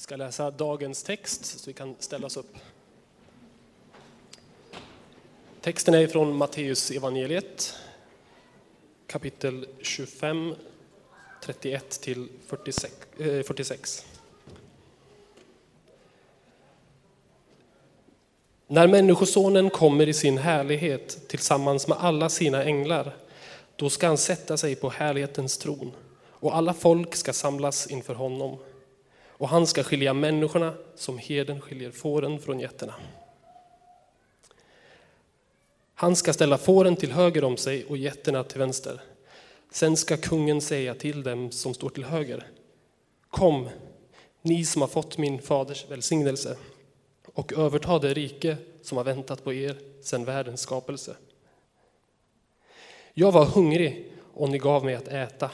Vi ska läsa dagens text så vi kan ställa oss upp. Texten är från Matteus evangeliet kapitel 25, 31 till 46. Eh, När Människosonen kommer i sin härlighet tillsammans med alla sina änglar, då ska han sätta sig på härlighetens tron och alla folk ska samlas inför honom. Och han ska skilja människorna som herden skiljer fåren från getterna. Han ska ställa fåren till höger om sig och getterna till vänster. Sen ska kungen säga till dem som står till höger. Kom, ni som har fått min faders välsignelse och överta det rike som har väntat på er sedan världens skapelse. Jag var hungrig och ni gav mig att äta.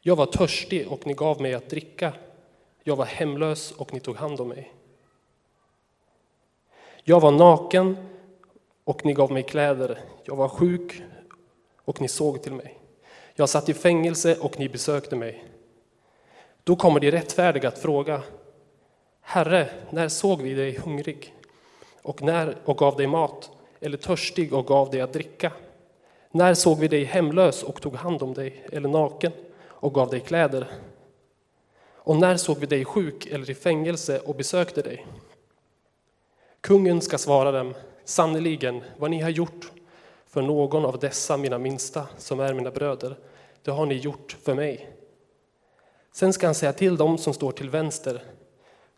Jag var törstig och ni gav mig att dricka. Jag var hemlös och ni tog hand om mig. Jag var naken och ni gav mig kläder. Jag var sjuk och ni såg till mig. Jag satt i fängelse och ni besökte mig. Då kommer de rättfärdiga att fråga Herre, när såg vi dig hungrig och, när, och gav dig mat eller törstig och gav dig att dricka? När såg vi dig hemlös och tog hand om dig eller naken och gav dig kläder? Och när såg vi dig sjuk eller i fängelse och besökte dig? Kungen ska svara dem, sannerligen, vad ni har gjort för någon av dessa mina minsta som är mina bröder, det har ni gjort för mig. Sen ska han säga till dem som står till vänster,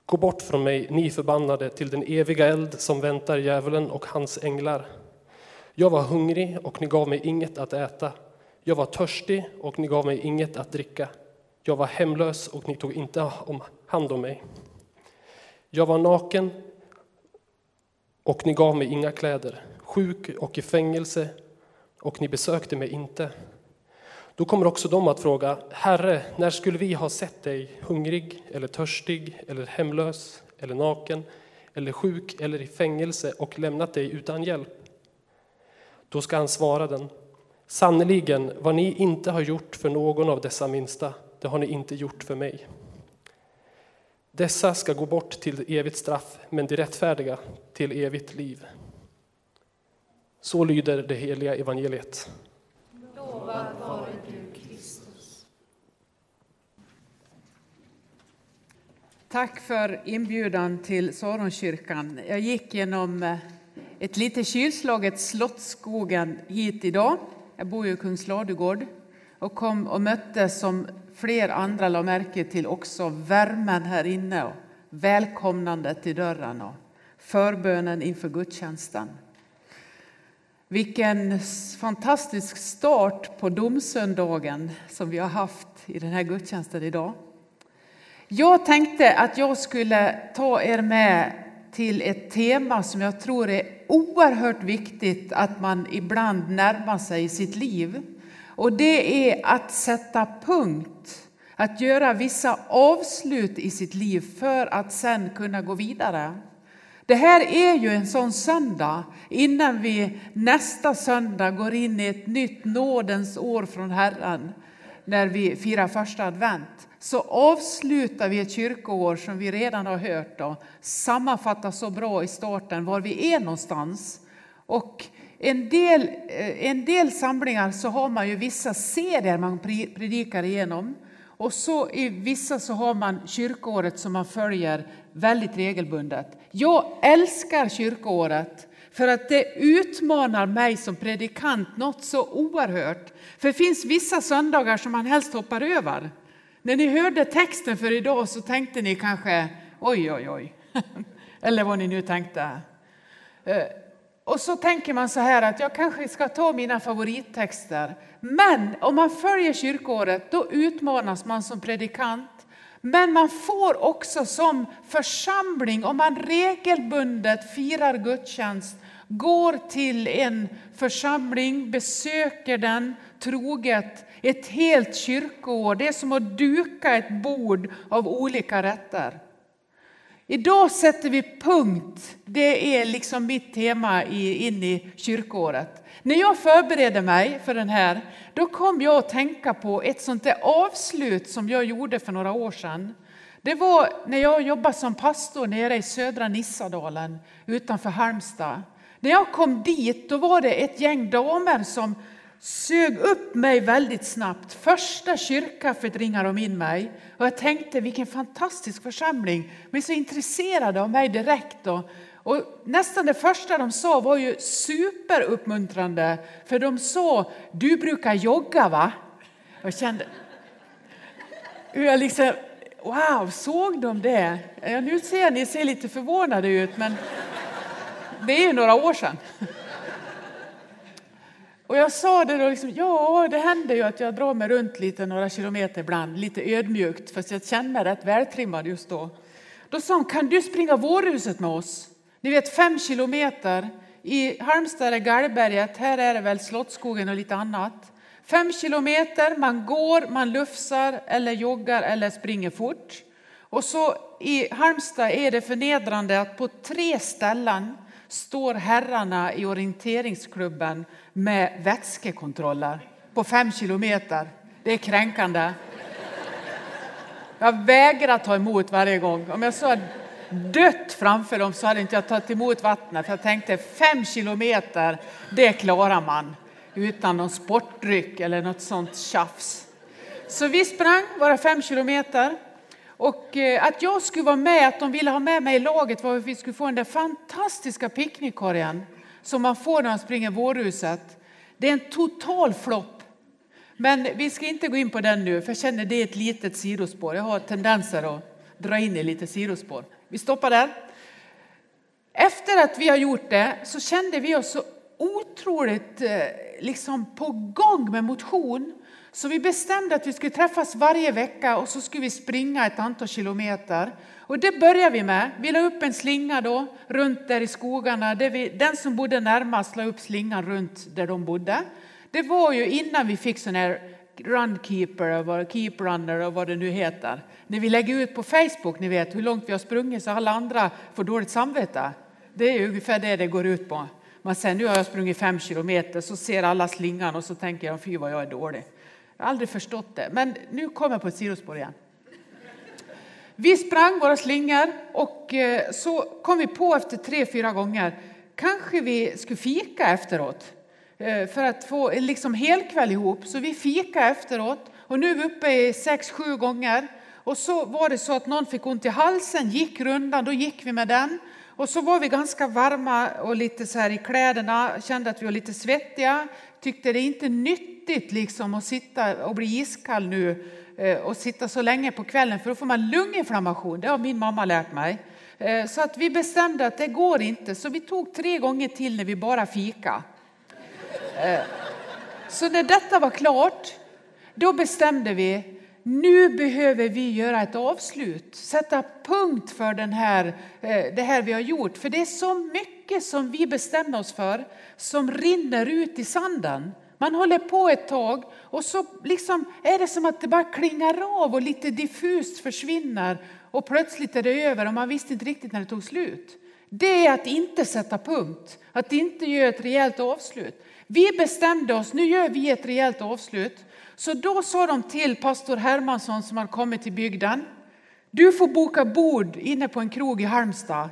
Gå bort från mig, ni förbannade, till den eviga eld som väntar djävulen och hans änglar. Jag var hungrig och ni gav mig inget att äta. Jag var törstig och ni gav mig inget att dricka. Jag var hemlös och ni tog inte hand om mig. Jag var naken och ni gav mig inga kläder, sjuk och i fängelse och ni besökte mig inte. Då kommer också de att fråga, Herre, när skulle vi ha sett dig hungrig eller törstig eller hemlös eller naken eller sjuk eller i fängelse och lämnat dig utan hjälp? Då ska han svara den, sannerligen, vad ni inte har gjort för någon av dessa minsta, det har ni inte gjort för mig. Dessa ska gå bort till evigt straff, men de rättfärdiga till evigt liv. Så lyder det heliga evangeliet. Lovad vare du, Kristus. Tack för inbjudan till Saronkyrkan. Jag gick genom eh, ett lite kylslaget Slottsskogen hit idag. Jag bor ju i Kungsladugård och kom och mötte som fler andra la märke till också värmen här inne och välkomnandet i dörren och förbönen inför gudstjänsten. Vilken fantastisk start på domsöndagen som vi har haft i den här gudstjänsten idag. Jag tänkte att jag skulle ta er med till ett tema som jag tror är oerhört viktigt att man ibland närmar sig i sitt liv. Och det är att sätta punkt, att göra vissa avslut i sitt liv för att sen kunna gå vidare. Det här är ju en sån söndag innan vi nästa söndag går in i ett nytt nådens år från Herren när vi firar första advent så avslutar vi ett kyrkoår som vi redan har hört och sammanfattar så bra i starten var vi är någonstans. Och en del, eh, en del samlingar så har man ju vissa serier man predikar igenom. Och så i vissa så har man kyrkoåret som man följer väldigt regelbundet. Jag älskar kyrkoåret för att det utmanar mig som predikant något så oerhört. För det finns vissa söndagar som man helst hoppar över. När ni hörde texten för idag så tänkte ni kanske oj, oj, oj. Eller vad ni nu tänkte. Eh, och så tänker man så här att jag kanske ska ta mina favorittexter. Men om man följer kyrkåret då utmanas man som predikant. Men man får också som församling, om man regelbundet firar gudstjänst, går till en församling, besöker den troget ett helt kyrkoår. Det är som att duka ett bord av olika rätter. Idag sätter vi punkt. Det är liksom mitt tema in i kyrkåret. När jag förberedde mig för den här, då kom jag att tänka på ett sånt där avslut som jag gjorde för några år sedan. Det var när jag jobbade som pastor nere i södra Nissadalen utanför Halmstad. När jag kom dit då var det ett gäng damer som sög upp mig väldigt snabbt. Första kyrkkaffet ringade de in mig och jag tänkte vilken fantastisk församling. De är så intresserade av mig direkt. Och, och nästan det första de sa var ju superuppmuntrande för de sa du brukar jogga va? Jag kände hur jag liksom Wow, såg de det? Ja, nu ser ni ser lite förvånade ut, men det är ju några år sedan. Och jag sa det då, liksom, ja det händer ju att jag drar mig runt lite några kilometer ibland, lite ödmjukt, fast jag känner mig rätt vältrimmad just då. Då sa hon, kan du springa vårhuset med oss? Ni vet fem kilometer. I Halmstad är Gallberget, här är det väl Slottsskogen och lite annat. Fem kilometer, man går, man lufsar eller joggar eller springer fort. Och så i Halmstad är det förnedrande att på tre ställen står herrarna i orienteringsklubben med vätskekontroller på fem kilometer. Det är kränkande. Jag vägrar ta emot varje gång. Om jag så dött framför dem så hade inte jag tagit emot vattnet. För jag tänkte fem kilometer, det klarar man utan någon sportdryck eller något sånt tjafs. Så vi sprang våra fem kilometer. Och eh, att jag skulle vara med, att de ville ha med mig i laget var att vi skulle få den där fantastiska picknickkorgen som man får när man springer vårhuset. Det är en total flopp. Men vi ska inte gå in på den nu, för jag känner det är ett litet sidospår. Jag har tendenser att dra in i lite sidospår. Vi stoppar där. Efter att vi har gjort det så kände vi oss så otroligt eh, liksom på gång med motion. Så vi bestämde att vi skulle träffas varje vecka och så skulle vi springa ett antal kilometer. Och det började vi med. Vi la upp en slinga då, runt där i skogarna. Där vi, den som bodde närmast la upp slingan runt där de bodde. Det var ju innan vi fick sån här runkeeper och keep runner och vad det nu heter. När vi lägger ut på Facebook, ni vet hur långt vi har sprungit så alla andra får dåligt samvete. Det är ungefär det det går ut på. Man säger nu har jag sprungit fem kilometer så ser alla slingan och så tänker jag fy vad jag är dålig. Jag har aldrig förstått det, men nu kommer jag på ett sidospår igen. Vi sprang våra slingor och eh, så kom vi på efter tre, fyra gånger kanske vi skulle fika efteråt eh, för att få liksom helkväll ihop. Så vi fika efteråt och nu är vi uppe i sex, sju gånger. Och så var det så att någon fick ont i halsen, gick rundan, då gick vi med den. Och så var vi ganska varma och lite så här i kläderna, kände att vi var lite svettiga. Tyckte det är nytt nyttigt liksom att sitta och bli iskall nu eh, och sitta så länge på kvällen för då får man lunginflammation. Det har min mamma lärt mig. Eh, så att vi bestämde att det går inte, så vi tog tre gånger till när vi bara fika. Eh, så när detta var klart, då bestämde vi nu behöver vi göra ett avslut, sätta punkt för den här, det här vi har gjort. För det är så mycket som vi bestämmer oss för som rinner ut i sanden. Man håller på ett tag och så liksom är det som att det bara klingar av och lite diffust försvinner och plötsligt är det över och man visste inte riktigt när det tog slut. Det är att inte sätta punkt, att inte göra ett rejält avslut. Vi bestämde oss, nu gör vi ett rejält avslut. Så då sa de till pastor Hermansson som har kommit till bygden. Du får boka bord inne på en krog i Halmstad.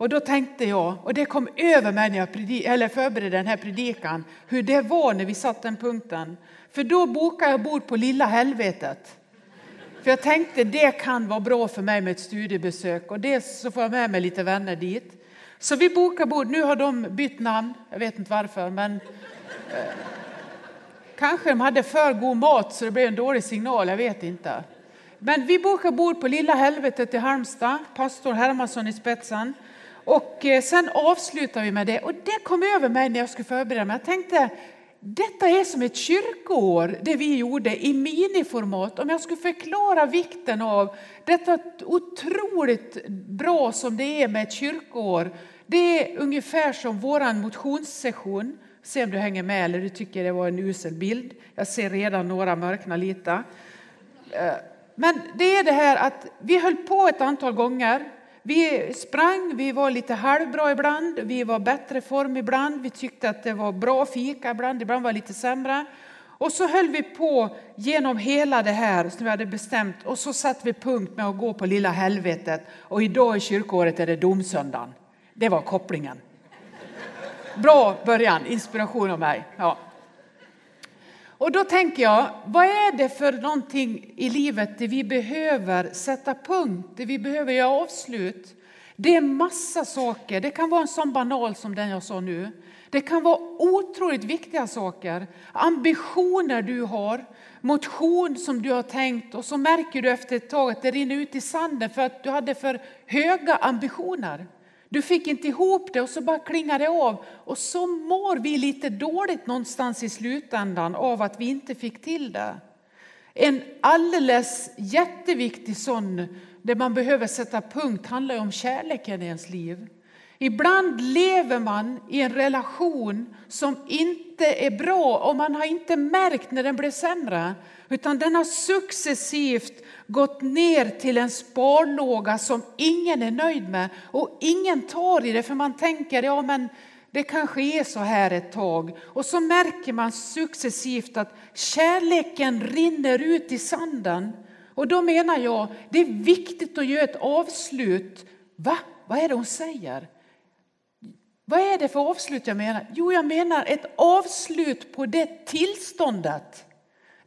Och då tänkte jag, och det kom över mig när jag predik, eller förberedde den här predikan, hur det var när vi satt den punkten. För då bokade jag bord på Lilla helvetet. För jag tänkte det kan vara bra för mig med ett studiebesök och dels så får jag med mig lite vänner dit. Så vi bokar bord. Nu har de bytt namn, jag vet inte varför, men eh, Kanske de hade för god mat så det blev en dålig signal, jag vet inte. Men vi bokade bord på Lilla helvetet i Halmstad, pastor Hermansson i spetsen. Och eh, sen avslutar vi med det. Och det kom över mig när jag skulle förbereda mig. Jag tänkte, detta är som ett kyrkoår, det vi gjorde i miniformat. Om jag skulle förklara vikten av detta otroligt bra som det är med ett kyrkoår. Det är ungefär som vår motionssession Se om du hänger med eller du tycker det var en usel bild. Jag ser redan några mörkna lite. Eh, men det är det här att vi höll på ett antal gånger. Vi sprang, vi var lite halvbra ibland, vi var bättre form ibland. Vi tyckte att det var bra fika ibland, ibland var det lite sämre. Och så höll vi på genom hela det här som vi hade bestämt och så satte vi punkt med att gå på lilla helvetet och idag i kyrkåret är det domsöndagen. Det var kopplingen. Bra början, inspiration av mig. Ja. Och då tänker jag, vad är det för någonting i livet där vi behöver sätta punkt, där vi behöver göra avslut? Det är massa saker. Det kan vara en sån banal som den jag sa nu. Det kan vara otroligt viktiga saker. Ambitioner du har, motion som du har tänkt och så märker du efter ett tag att det rinner ut i sanden för att du hade för höga ambitioner. Du fick inte ihop det och så bara klingar det av. Och så mår vi lite dåligt någonstans i slutändan av att vi inte fick till det. En alldeles jätteviktig sån, där man behöver sätta punkt, handlar om kärleken i ens liv. Ibland lever man i en relation som inte är bra och man har inte märkt när den blev sämre. Utan den har successivt gått ner till en sparlåga som ingen är nöjd med och ingen tar i det för man tänker ja men det kanske är så här ett tag. Och så märker man successivt att kärleken rinner ut i sanden. Och då menar jag, det är viktigt att göra ett avslut. Va? Vad är det hon säger? Vad är det för avslut jag menar? Jo, jag menar ett avslut på det tillståndet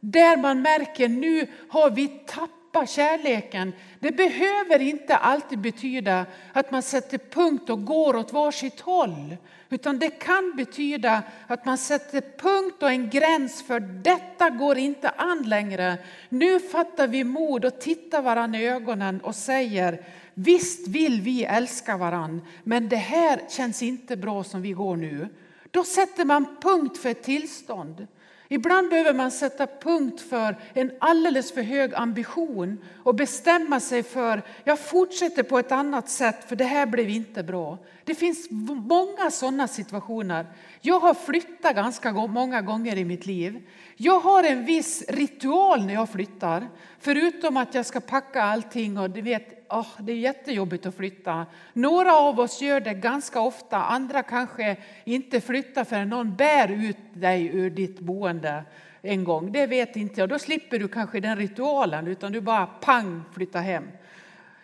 där man märker nu har vi tappat kärleken. Det behöver inte alltid betyda att man sätter punkt och går åt varsitt håll. Utan det kan betyda att man sätter punkt och en gräns för detta går inte an längre. Nu fattar vi mod och tittar varandra i ögonen och säger Visst vill vi älska varann, men det här känns inte bra som vi går nu. Då sätter man punkt för ett tillstånd. Ibland behöver man sätta punkt för en alldeles för hög ambition och bestämma sig för jag fortsätter på ett annat sätt för det här blev inte bra. Det finns många sådana situationer. Jag har flyttat ganska många gånger i mitt liv. Jag har en viss ritual när jag flyttar. Förutom att jag ska packa allting och du vet, oh, det är jättejobbigt att flytta. Några av oss gör det ganska ofta, andra kanske inte flyttar förrän någon bär ut dig ur ditt boende en gång. Det vet inte jag. Då slipper du kanske den ritualen utan du bara pang flyttar hem.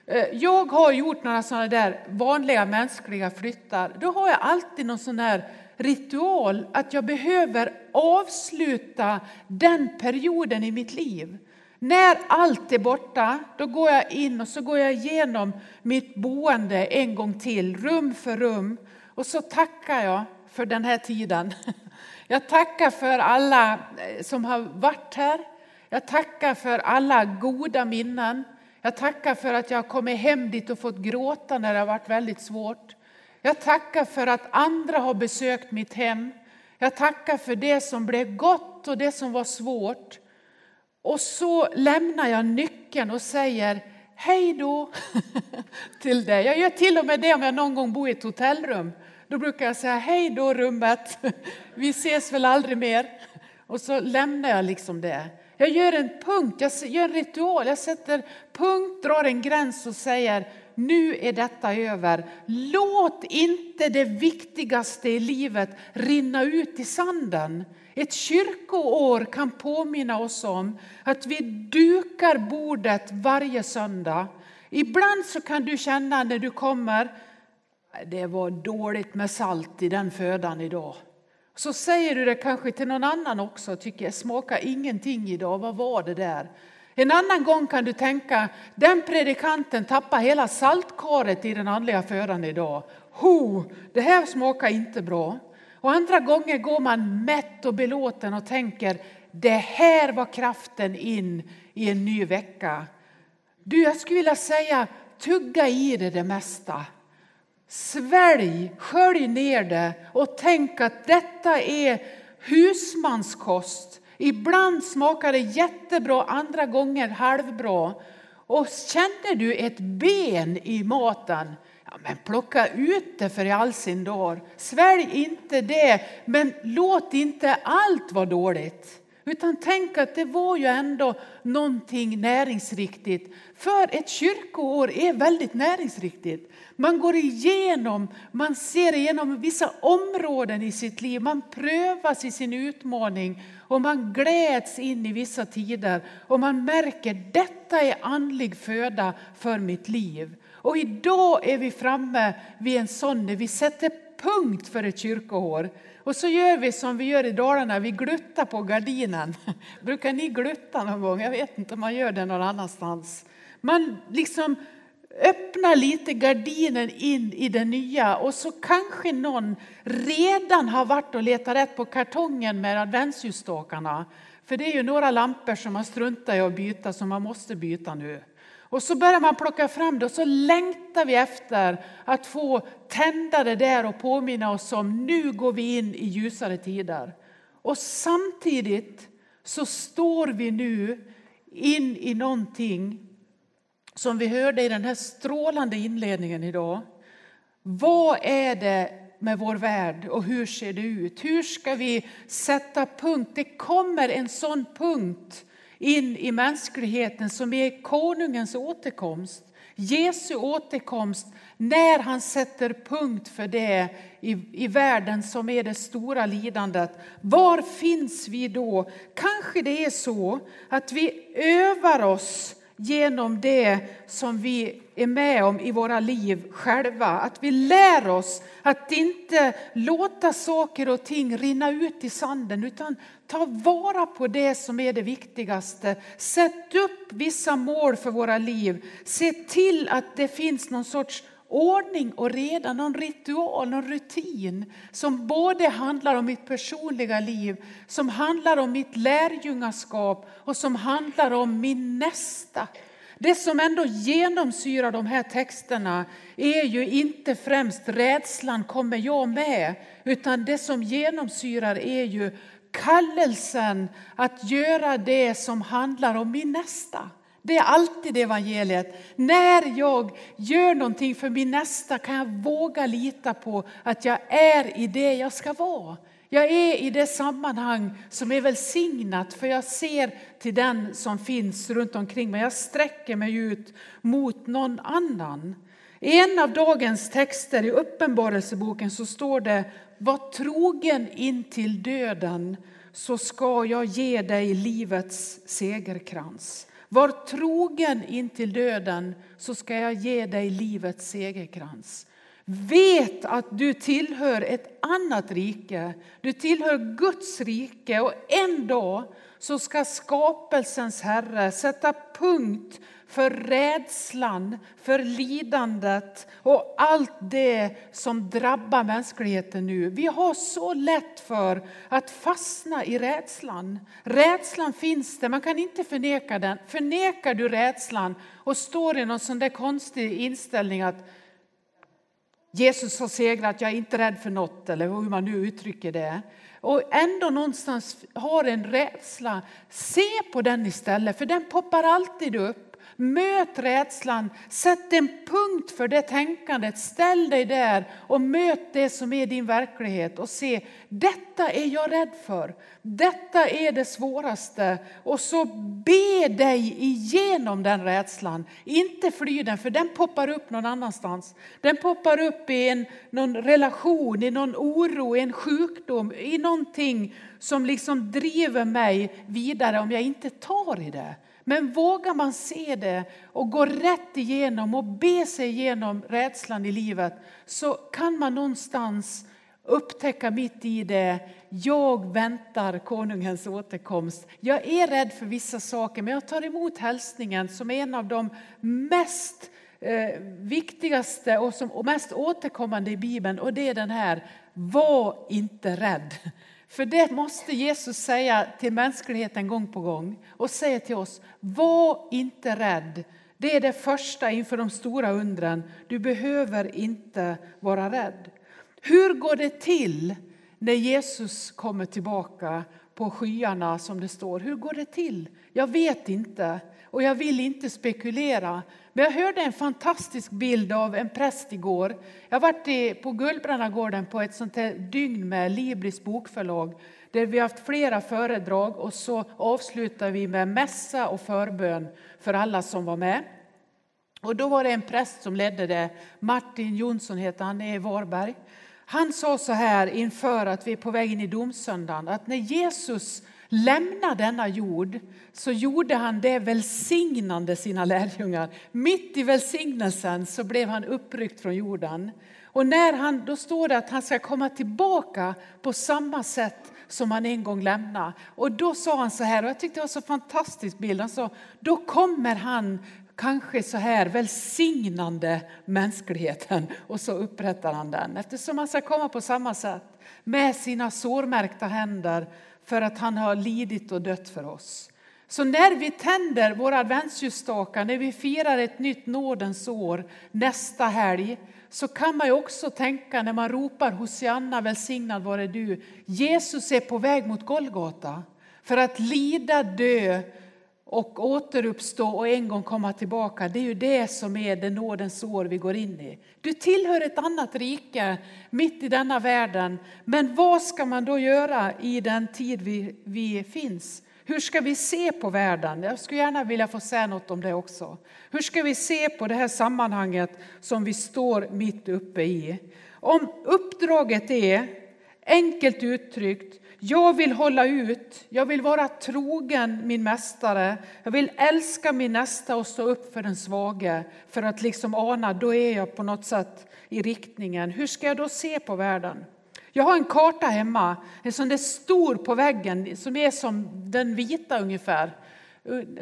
Eh, jag har gjort några sådana där vanliga mänskliga flyttar. Då har jag alltid någon sån här ritual att jag behöver avsluta den perioden i mitt liv. När allt är borta, då går jag in och så går jag igenom mitt boende en gång till, rum för rum. Och så tackar jag för den här tiden. Jag tackar för alla eh, som har varit här. Jag tackar för alla goda minnen. Jag tackar för att jag har kommit hem dit och fått gråta när det har varit väldigt svårt. Jag tackar för att andra har besökt mitt hem. Jag tackar för det som blev gott och det som var svårt. Och så lämnar jag nyckeln och säger hej då till dig. Jag gör till och med det om jag någon gång bor i ett hotellrum. Då brukar jag säga hej då rummet, vi ses väl aldrig mer. Och så lämnar jag liksom det. Jag gör en punkt, jag gör en ritual, jag sätter punkt, drar en gräns och säger nu är detta över. Låt inte det viktigaste i livet rinna ut i sanden. Ett kyrkoår kan påminna oss om att vi dukar bordet varje söndag. Ibland så kan du känna när du kommer, det var dåligt med salt i den födan idag. Så säger du det kanske till någon annan också, tycker jag smakar ingenting idag, vad var det där? En annan gång kan du tänka, den predikanten tappar hela saltkaret i den andliga födan idag. Ho, det här smakar inte bra. Och andra gånger går man mätt och belåten och tänker, det här var kraften in i en ny vecka. Du, jag skulle vilja säga, tugga i det det mesta. Svälj, skölj ner det och tänk att detta är husmanskost. Ibland smakar det jättebra, andra gånger halvbra. Och känner du ett ben i maten, ja, men plocka ut det för i all sin dar. Svälj inte det, men låt inte allt vara dåligt. Utan tänk att det var ju ändå någonting näringsriktigt. För ett kyrkoår är väldigt näringsriktigt. Man går igenom, man ser igenom vissa områden i sitt liv. Man prövas i sin utmaning och man gläds in i vissa tider. Och man märker detta är andlig föda för mitt liv. Och idag är vi framme vid en sån när vi sätter punkt för ett kyrkoår. Och så gör vi som vi gör i Dalarna, vi gluttar på gardinen. Brukar ni glutta någon gång? Jag vet inte om man gör det någon annanstans. Man liksom öppnar lite gardinen in i det nya och så kanske någon redan har varit och letat rätt på kartongen med adventsljusstakarna. För det är ju några lampor som man struntar i att byta som man måste byta nu. Och så börjar man plocka fram det och så längtar vi efter att få tända det där och påminna oss om nu går vi in i ljusare tider. Och samtidigt så står vi nu in i någonting som vi hörde i den här strålande inledningen idag. Vad är det med vår värld och hur ser det ut? Hur ska vi sätta punkt? Det kommer en sån punkt in i mänskligheten som är konungens återkomst. Jesu återkomst när han sätter punkt för det i, i världen som är det stora lidandet. Var finns vi då? Kanske det är så att vi övar oss genom det som vi är med om i våra liv själva. Att vi lär oss att inte låta saker och ting rinna ut i sanden utan ta vara på det som är det viktigaste. Sätt upp vissa mål för våra liv. Se till att det finns någon sorts ordning och reda, någon ritual, någon rutin som både handlar om mitt personliga liv, som handlar om mitt lärjungaskap och som handlar om min nästa. Det som ändå genomsyrar de här texterna är ju inte främst rädslan, kommer jag med? Utan det som genomsyrar är ju kallelsen att göra det som handlar om min nästa. Det är alltid evangeliet. När jag gör någonting för min nästa kan jag våga lita på att jag är i det jag ska vara. Jag är i det sammanhang som är välsignat för jag ser till den som finns runt omkring mig. Jag sträcker mig ut mot någon annan. I en av dagens texter i Uppenbarelseboken så står det Var trogen in till döden så ska jag ge dig livets segerkrans. Var trogen in till döden så ska jag ge dig livets segerkrans. Vet att du tillhör ett annat rike. Du tillhör Guds rike och en dag så ska skapelsens Herre sätta punkt för rädslan, för lidandet och allt det som drabbar mänskligheten nu. Vi har så lätt för att fastna i rädslan. Rädslan finns där, man kan inte förneka den. Förnekar du rädslan och står i någon sån där konstig inställning att Jesus har segrat, jag är inte rädd för något, eller hur man nu uttrycker det. Och ändå någonstans har en rädsla. Se på den istället, för den poppar alltid upp. Möt rädslan, sätt en punkt för det tänkandet, ställ dig där och möt det som är din verklighet och se, detta är jag rädd för, detta är det svåraste. Och så be dig igenom den rädslan, inte fly den för den poppar upp någon annanstans. Den poppar upp i en, någon relation, i någon oro, i en sjukdom, i någonting som liksom driver mig vidare om jag inte tar i det. Men vågar man se det och gå rätt igenom och be sig igenom rädslan i livet så kan man någonstans upptäcka mitt i det, jag väntar konungens återkomst. Jag är rädd för vissa saker men jag tar emot hälsningen som är en av de mest eh, viktigaste och, som, och mest återkommande i Bibeln och det är den här, var inte rädd. För det måste Jesus säga till mänskligheten gång på gång och säga till oss, var inte rädd. Det är det första inför de stora undren. Du behöver inte vara rädd. Hur går det till när Jesus kommer tillbaka på skyarna som det står? Hur går det till? Jag vet inte och jag vill inte spekulera. Men jag hörde en fantastisk bild av en präst igår. Jag har varit på Gullbrannagården på ett sånt här dygn med Libris bokförlag där vi har haft flera föredrag och så avslutar vi med mässa och förbön för alla som var med. Och då var det en präst som ledde det, Martin Jonsson heter han, är i Varberg. Han sa så här inför att vi är på väg in i domsöndagen, att när Jesus lämnade denna jord så gjorde han det välsignande sina lärjungar. Mitt i välsignelsen så blev han uppryckt från jorden. Och när han, då står det att han ska komma tillbaka på samma sätt som han en gång lämnade. Och då sa han så här, och jag tyckte det var så fantastisk bild. Han sa, då kommer han kanske så här välsignande mänskligheten och så upprättar han den. Eftersom han ska komma på samma sätt med sina sårmärkta händer för att han har lidit och dött för oss. Så när vi tänder våra adventsljusstakar, när vi firar ett nytt nådens år nästa helg, så kan man ju också tänka när man ropar Hosianna välsignad vare du. Jesus är på väg mot Golgata för att lida, dö och återuppstå och en gång komma tillbaka. Det är ju det som är det nådens år vi går in i. Du tillhör ett annat rike mitt i denna världen. Men vad ska man då göra i den tid vi, vi finns? Hur ska vi se på världen? Jag skulle gärna vilja få säga något om det också. Hur ska vi se på det här sammanhanget som vi står mitt uppe i? Om uppdraget är, enkelt uttryckt, jag vill hålla ut, jag vill vara trogen min mästare. Jag vill älska min nästa och stå upp för den svage. För att liksom ana, då är jag på något sätt i riktningen. Hur ska jag då se på världen? Jag har en karta hemma, en sån där stor på väggen som är som den vita ungefär.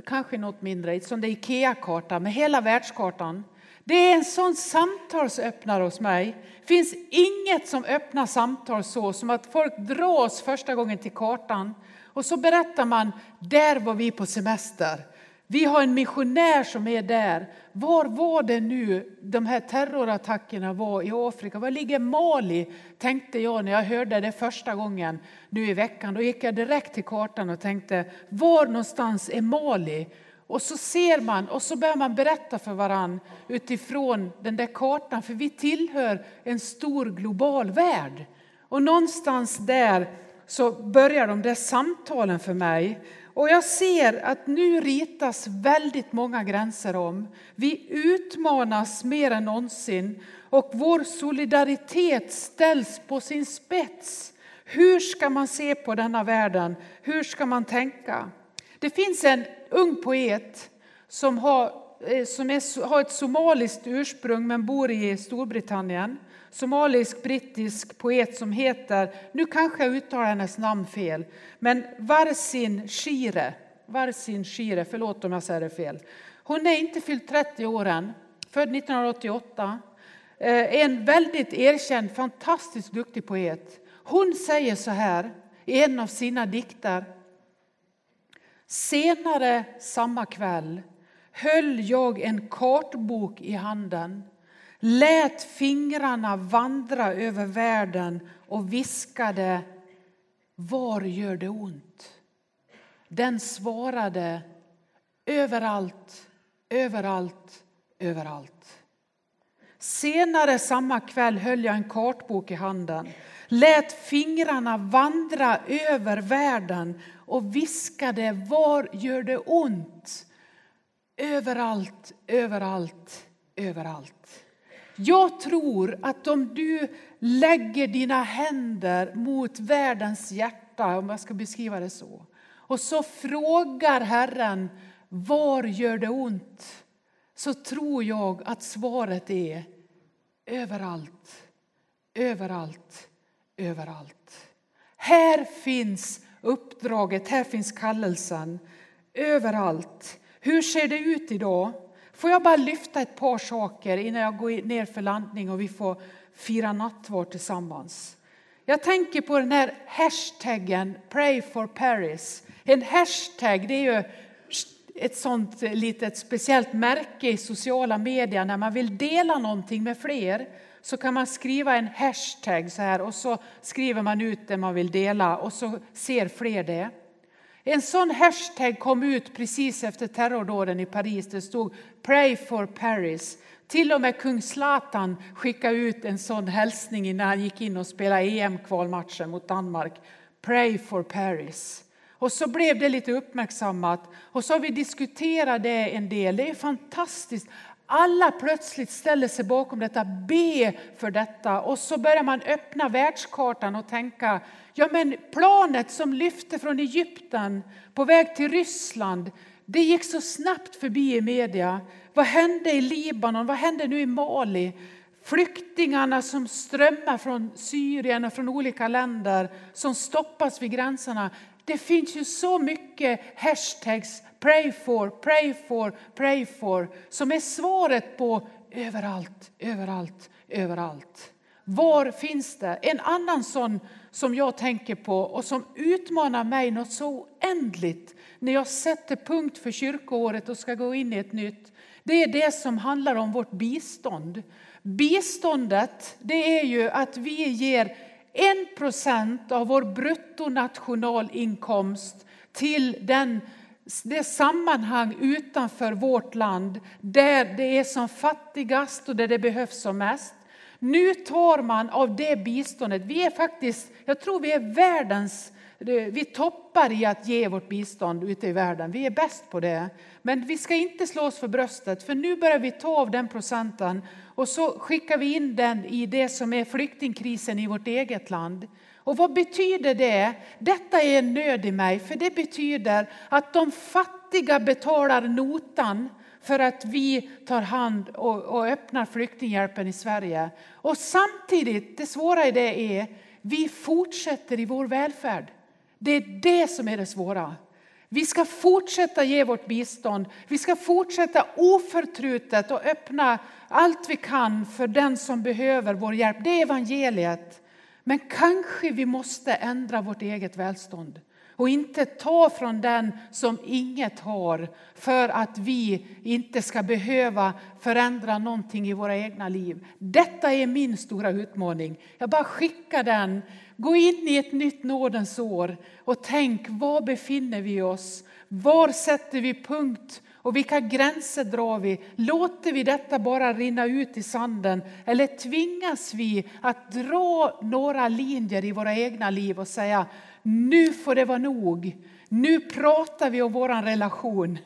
Kanske något mindre, en sån där Ikea-karta med hela världskartan. Det är en sån samtalsöppnare hos mig. Det finns inget som öppnar samtal så som att folk dras första gången till kartan och så berättar man, där var vi på semester. Vi har en missionär som är där. Var var det nu de här terrorattackerna var i Afrika? Var ligger Mali? Tänkte jag när jag hörde det första gången nu i veckan. Då gick jag direkt till kartan och tänkte, var någonstans är Mali? Och så ser man och så börjar man berätta för varann utifrån den där kartan, för vi tillhör en stor global värld. Och någonstans där så börjar de där samtalen för mig. Och jag ser att nu ritas väldigt många gränser om. Vi utmanas mer än någonsin och vår solidaritet ställs på sin spets. Hur ska man se på denna världen? Hur ska man tänka? Det finns en ung poet som har, eh, som är, har ett somaliskt ursprung men bor i Storbritannien. Somalisk-brittisk poet som heter, nu kanske jag uttalar hennes namn fel, men Varsin Shire. Varsin Shire, förlåt om jag säger det fel. Hon är inte fyllt 30 år än, född 1988. Eh, en väldigt erkänd, fantastiskt duktig poet. Hon säger så här i en av sina dikter. Senare samma kväll höll jag en kartbok i handen lät fingrarna vandra över världen och viskade Var gör det ont? Den svarade Överallt, överallt, överallt. Senare samma kväll höll jag en kartbok i handen lät fingrarna vandra över världen och viskade Var gör det ont? Överallt, överallt, överallt. Jag tror att om du lägger dina händer mot världens hjärta, om jag ska beskriva det så, och så frågar Herren var gör det ont? Så tror jag att svaret är överallt, överallt, överallt. Här finns uppdraget, här finns kallelsen. Överallt. Hur ser det ut idag? Får jag bara lyfta ett par saker innan jag går ner för landning och vi får fira nattvard tillsammans. Jag tänker på den här hashtaggen Pray for Paris. En hashtag det är ju ett sånt litet speciellt märke i sociala medier när man vill dela någonting med fler så kan man skriva en hashtag så här och så skriver man ut det man vill dela och så ser fler det. En sån hashtag kom ut precis efter terrordåden i Paris. Det stod Pray for Paris. Till och med kung Zlatan skickade ut en sån hälsning innan han gick in och spelade EM-kvalmatchen mot Danmark. Pray for Paris. Och så blev det lite uppmärksammat och så har vi diskuterat det en del. Det är fantastiskt. Alla plötsligt ställer sig bakom detta, be för detta och så börjar man öppna världskartan och tänka, ja men planet som lyfte från Egypten på väg till Ryssland, det gick så snabbt förbi i media. Vad hände i Libanon? Vad hände nu i Mali? Flyktingarna som strömmar från Syrien och från olika länder som stoppas vid gränserna. Det finns ju så mycket hashtags pray for, pray for, pray for som är svaret på överallt, överallt, överallt. Var finns det? En annan sån som jag tänker på och som utmanar mig något så oändligt när jag sätter punkt för kyrkoåret och ska gå in i ett nytt. Det är det som handlar om vårt bistånd. Biståndet det är ju att vi ger 1 procent av vår bruttonationalinkomst till den, det sammanhang utanför vårt land där det är som fattigast och där det behövs som mest. Nu tar man av det biståndet. Vi är faktiskt, jag tror vi är världens vi toppar i att ge vårt bistånd ute i världen. Vi är bäst på det. Men vi ska inte slå oss för bröstet, för nu börjar vi ta av den procenten och så skickar vi in den i det som är flyktingkrisen i vårt eget land. Och vad betyder det? Detta är en nöd i mig, för det betyder att de fattiga betalar notan för att vi tar hand och, och öppnar flyktinghjälpen i Sverige. Och samtidigt, det svåra i det är, vi fortsätter i vår välfärd. Det är det som är det svåra. Vi ska fortsätta ge vårt bistånd. Vi ska fortsätta oförtrutet och öppna allt vi kan för den som behöver vår hjälp. Det är evangeliet. Men kanske vi måste ändra vårt eget välstånd och inte ta från den som inget har för att vi inte ska behöva förändra någonting i våra egna liv. Detta är min stora utmaning. Jag bara skickar den. Gå in i ett nytt nådens år och tänk, var befinner vi oss? Var sätter vi punkt? Och vilka gränser drar vi? Låter vi detta bara rinna ut i sanden eller tvingas vi att dra några linjer i våra egna liv och säga nu får det vara nog. Nu pratar vi om vår relation.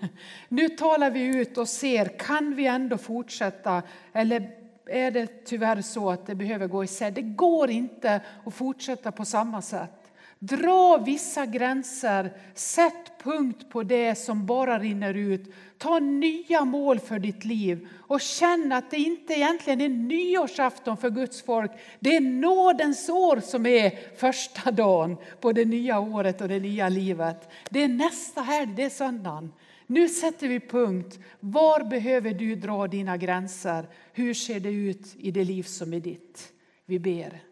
Nu talar vi ut och ser, kan vi ändå fortsätta? Eller är det tyvärr så att det behöver gå isär? Det går inte att fortsätta på samma sätt. Dra vissa gränser, sätt punkt på det som bara rinner ut. Ta nya mål för ditt liv och känn att det inte egentligen är nyårsafton för Guds folk. Det är nådens år som är första dagen på det nya året och det nya livet. Det är nästa helg, det är söndagen. Nu sätter vi punkt. Var behöver du dra dina gränser? Hur ser det ut i det liv som är ditt? Vi ber.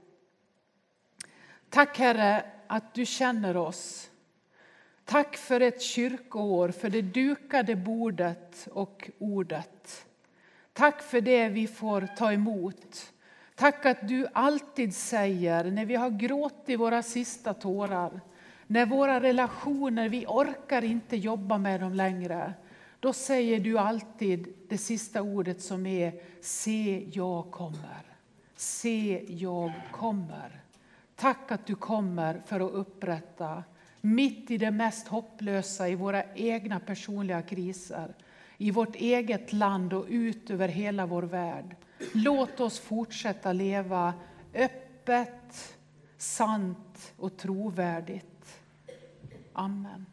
Tack Herre att du känner oss. Tack för ett kyrkoår, för det dukade bordet och ordet. Tack för det vi får ta emot. Tack att du alltid säger, när vi har gråtit våra sista tårar, när våra relationer, vi orkar inte jobba med dem längre, då säger du alltid det sista ordet som är Se, jag kommer. Se, jag kommer. Tack att du kommer för att upprätta, mitt i det mest hopplösa, i våra egna personliga kriser, i vårt eget land och ut över hela vår värld. Låt oss fortsätta leva öppet, sant och trovärdigt. Amen.